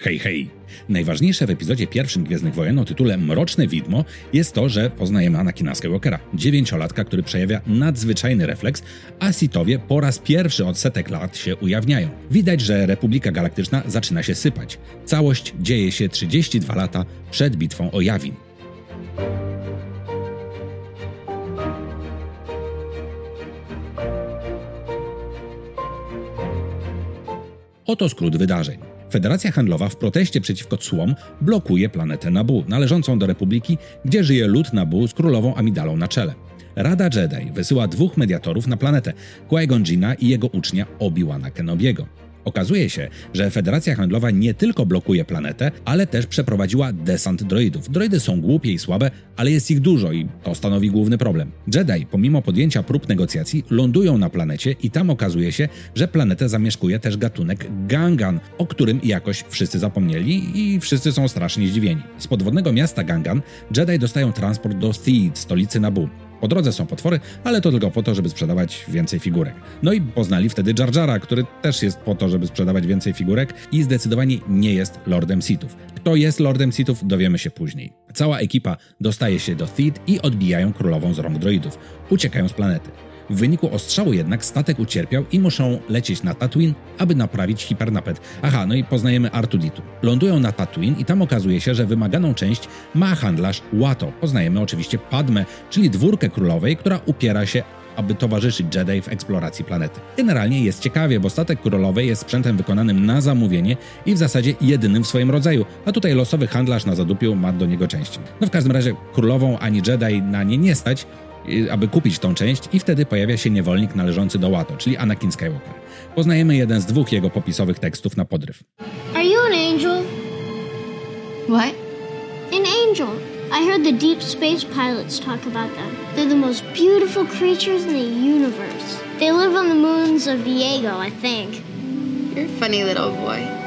Hej, hej! Najważniejsze w epizodzie pierwszym Gwiezdnych Wojen o tytule Mroczne Widmo jest to, że poznajemy Anakina Skywalkera, dziewięciolatka, który przejawia nadzwyczajny refleks, a Sithowie po raz pierwszy od setek lat się ujawniają. Widać, że Republika Galaktyczna zaczyna się sypać. Całość dzieje się 32 lata przed bitwą o Jawin. Oto skrót wydarzeń. Federacja Handlowa w proteście przeciwko cłom blokuje planetę Nabu, należącą do Republiki, gdzie żyje lud Nabu z królową Amidalą na czele. Rada Jedi wysyła dwóch mediatorów na planetę, Qui-Gon Jinna i jego ucznia Obi-Wana Kenobiego. Okazuje się, że Federacja Handlowa nie tylko blokuje planetę, ale też przeprowadziła desant droidów. Droidy są głupie i słabe, ale jest ich dużo i to stanowi główny problem. Jedi, pomimo podjęcia prób negocjacji, lądują na planecie i tam okazuje się, że planetę zamieszkuje też gatunek Gangan, o którym jakoś wszyscy zapomnieli i wszyscy są strasznie zdziwieni. Z podwodnego miasta Gangan Jedi dostają transport do Theed, stolicy Nabu. Po drodze są potwory, ale to tylko po to, żeby sprzedawać więcej figurek. No i poznali wtedy Jar Jara, który też jest po to, żeby sprzedawać więcej figurek i zdecydowanie nie jest Lordem Sithów. Kto jest Lordem Sithów, dowiemy się później. Cała ekipa dostaje się do Theed i odbijają królową z rąk droidów. Uciekają z planety. W wyniku ostrzału jednak statek ucierpiał i muszą lecieć na Tatooine, aby naprawić hipernapet. Aha, no i poznajemy Artuditu. Lądują na Tatooine i tam okazuje się, że wymaganą część ma handlarz Watto. Poznajemy oczywiście Padmę, czyli dwórkę królowej, która upiera się aby towarzyszyć Jedi w eksploracji planety. Generalnie jest ciekawie, bo statek królowej jest sprzętem wykonanym na zamówienie i w zasadzie jedynym w swoim rodzaju, a tutaj losowy handlarz na zadupiu ma do niego części. No w każdym razie królową ani Jedi na nie nie stać, aby kupić tą część i wtedy pojawia się niewolnik należący do Watto, czyli Anakin Skywalker. Poznajemy jeden z dwóch jego popisowych tekstów na podryw. Are you an angel? What? An angel. I heard the deep space pilots talk about them. They're the most beautiful creatures in the universe. They live on the moons of Viego, I think. You're a funny little boy.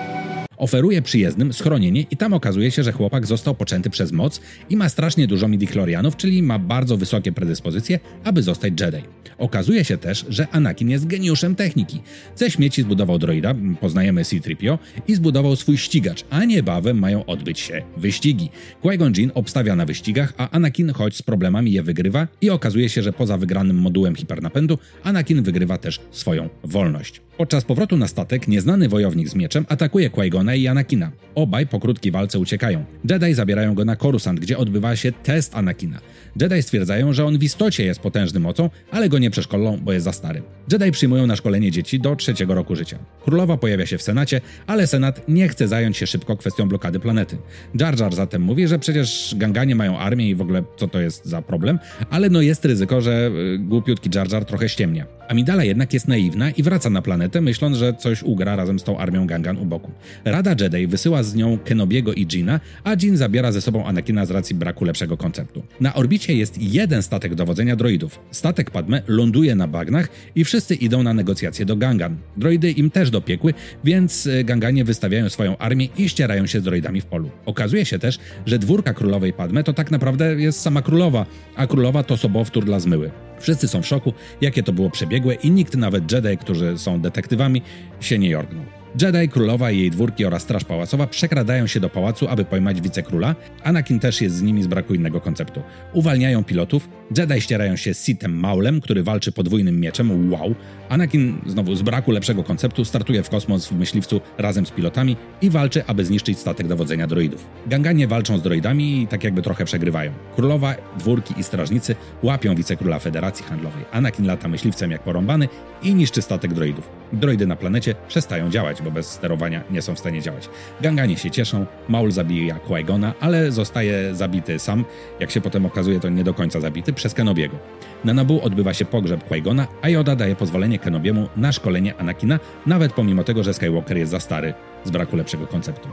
Oferuje przyjezdnym schronienie i tam okazuje się, że chłopak został poczęty przez moc i ma strasznie dużo midichlorianów, czyli ma bardzo wysokie predyspozycje, aby zostać Jedi. Okazuje się też, że Anakin jest geniuszem techniki. Ze śmieci zbudował droida, poznajemy C-3PO, i zbudował swój ścigacz, a niebawem mają odbyć się wyścigi. Qui-Gon Jinn obstawia na wyścigach, a Anakin, choć z problemami je wygrywa i okazuje się, że poza wygranym modułem hipernapędu, Anakin wygrywa też swoją wolność. Podczas powrotu na statek nieznany wojownik z mieczem atakuje Qui-Gona i Anakina. Obaj po krótkiej walce uciekają. Jedi zabierają go na Coruscant, gdzie odbywa się test Anakina. Jedi stwierdzają, że on w istocie jest potężnym mocą, ale go nie przeszkolą, bo jest za stary. Jedi przyjmują na szkolenie dzieci do trzeciego roku życia. Królowa pojawia się w Senacie, ale Senat nie chce zająć się szybko kwestią blokady planety. Jar Jar zatem mówi, że przecież Ganganie mają armię i w ogóle co to jest za problem, ale no jest ryzyko, że y, głupiutki Jar Jar trochę ściemnia. Amidala jednak jest naiwna i wraca na planetę, myśląc, że coś ugra razem z tą armią Gangan u boku. Rada Jedi wysyła z nią Kenobiego i Gina, a Jin zabiera ze sobą Anakina z racji braku lepszego konceptu. Na orbicie jest jeden statek dowodzenia droidów. Statek Padme ląduje na bagnach i wszyscy idą na negocjacje do Gangan. Droidy im też dopiekły, więc y, Ganganie wystawiają swoją armię i ścierają się z droidami w polu. Okazuje się też, że dwórka królowej Padme to tak naprawdę jest sama królowa, a królowa to sobowtór dla zmyły. Wszyscy są w szoku, jakie to było przebiegłe i nikt, nawet Jedi, którzy są detektywami, się nie jorgnął. Jedi, królowa i jej dwórki oraz straż pałacowa przekradają się do pałacu, aby pojmać wicekróla. Anakin też jest z nimi z braku innego konceptu. Uwalniają pilotów, Jedi ścierają się z Sithem Maulem, który walczy podwójnym mieczem, wow. Anakin, znowu z braku lepszego konceptu, startuje w kosmos w myśliwcu razem z pilotami i walczy, aby zniszczyć statek dowodzenia droidów. Ganganie walczą z droidami i tak jakby trochę przegrywają. Królowa, dwórki i strażnicy łapią wicekróla Federacji Handlowej. Anakin lata myśliwcem jak porąbany i niszczy statek droidów. Droidy na planecie przestają działać, bo bez sterowania nie są w stanie działać. Ganganie się cieszą, Maul zabija Qui-Gona, ale zostaje zabity sam. Jak się potem okazuje, to nie do końca zabity przez Kenobiego. Na Nabu odbywa się pogrzeb Qui-Gona, a Yoda daje pozwolenie Kenobiemu na szkolenie Anakina, nawet pomimo tego, że Skywalker jest za stary z braku lepszego konceptu.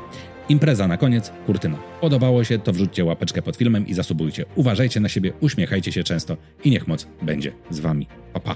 Impreza na koniec, kurtyna. Podobało się, to wrzućcie łapeczkę pod filmem i zasubujcie. Uważajcie na siebie, uśmiechajcie się często i niech moc będzie z wami. Pa, pa.